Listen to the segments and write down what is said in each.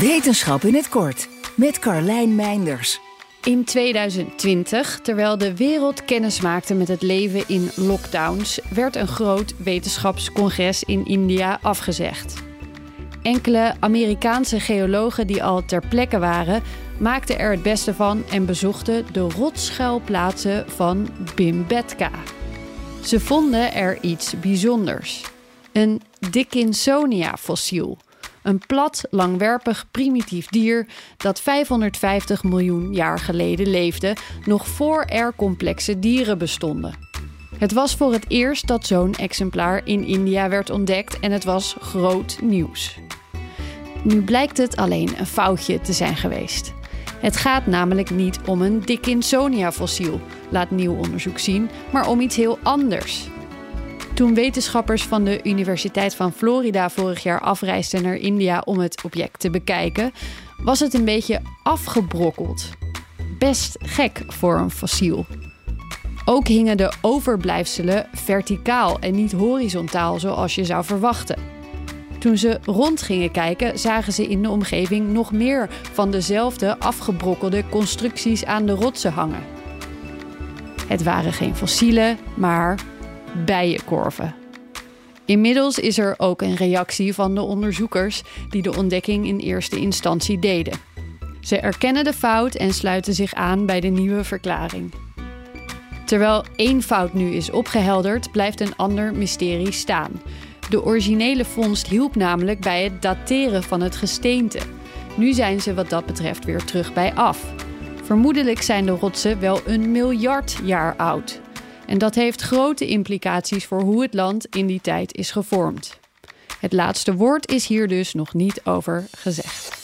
Wetenschap in het kort met Carlijn Meinders. In 2020, terwijl de wereld kennis maakte met het leven in lockdowns, werd een groot wetenschapscongres in India afgezegd. Enkele Amerikaanse geologen die al ter plekke waren, maakten er het beste van en bezochten de rotschuilplaatsen van Bimbetka. Ze vonden er iets bijzonders: een Dickinsonia-fossiel. Een plat, langwerpig, primitief dier dat 550 miljoen jaar geleden leefde, nog voor er complexe dieren bestonden. Het was voor het eerst dat zo'n exemplaar in India werd ontdekt en het was groot nieuws. Nu blijkt het alleen een foutje te zijn geweest. Het gaat namelijk niet om een Dickinsonia-fossiel, laat nieuw onderzoek zien, maar om iets heel anders. Toen wetenschappers van de Universiteit van Florida vorig jaar afreisden naar India om het object te bekijken, was het een beetje afgebrokkeld. Best gek voor een fossiel. Ook hingen de overblijfselen verticaal en niet horizontaal zoals je zou verwachten. Toen ze rond gingen kijken, zagen ze in de omgeving nog meer van dezelfde afgebrokkelde constructies aan de rotsen hangen. Het waren geen fossielen, maar bijenkorven. Inmiddels is er ook een reactie van de onderzoekers die de ontdekking in eerste instantie deden. Ze erkennen de fout en sluiten zich aan bij de nieuwe verklaring. Terwijl één fout nu is opgehelderd, blijft een ander mysterie staan. De originele vondst hielp namelijk bij het dateren van het gesteente. Nu zijn ze wat dat betreft weer terug bij af. Vermoedelijk zijn de rotsen wel een miljard jaar oud. En dat heeft grote implicaties voor hoe het land in die tijd is gevormd. Het laatste woord is hier dus nog niet over gezegd.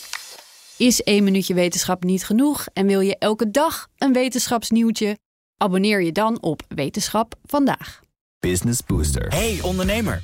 Is één minuutje wetenschap niet genoeg en wil je elke dag een wetenschapsnieuwtje? Abonneer je dan op Wetenschap vandaag. Business Booster. Hey ondernemer,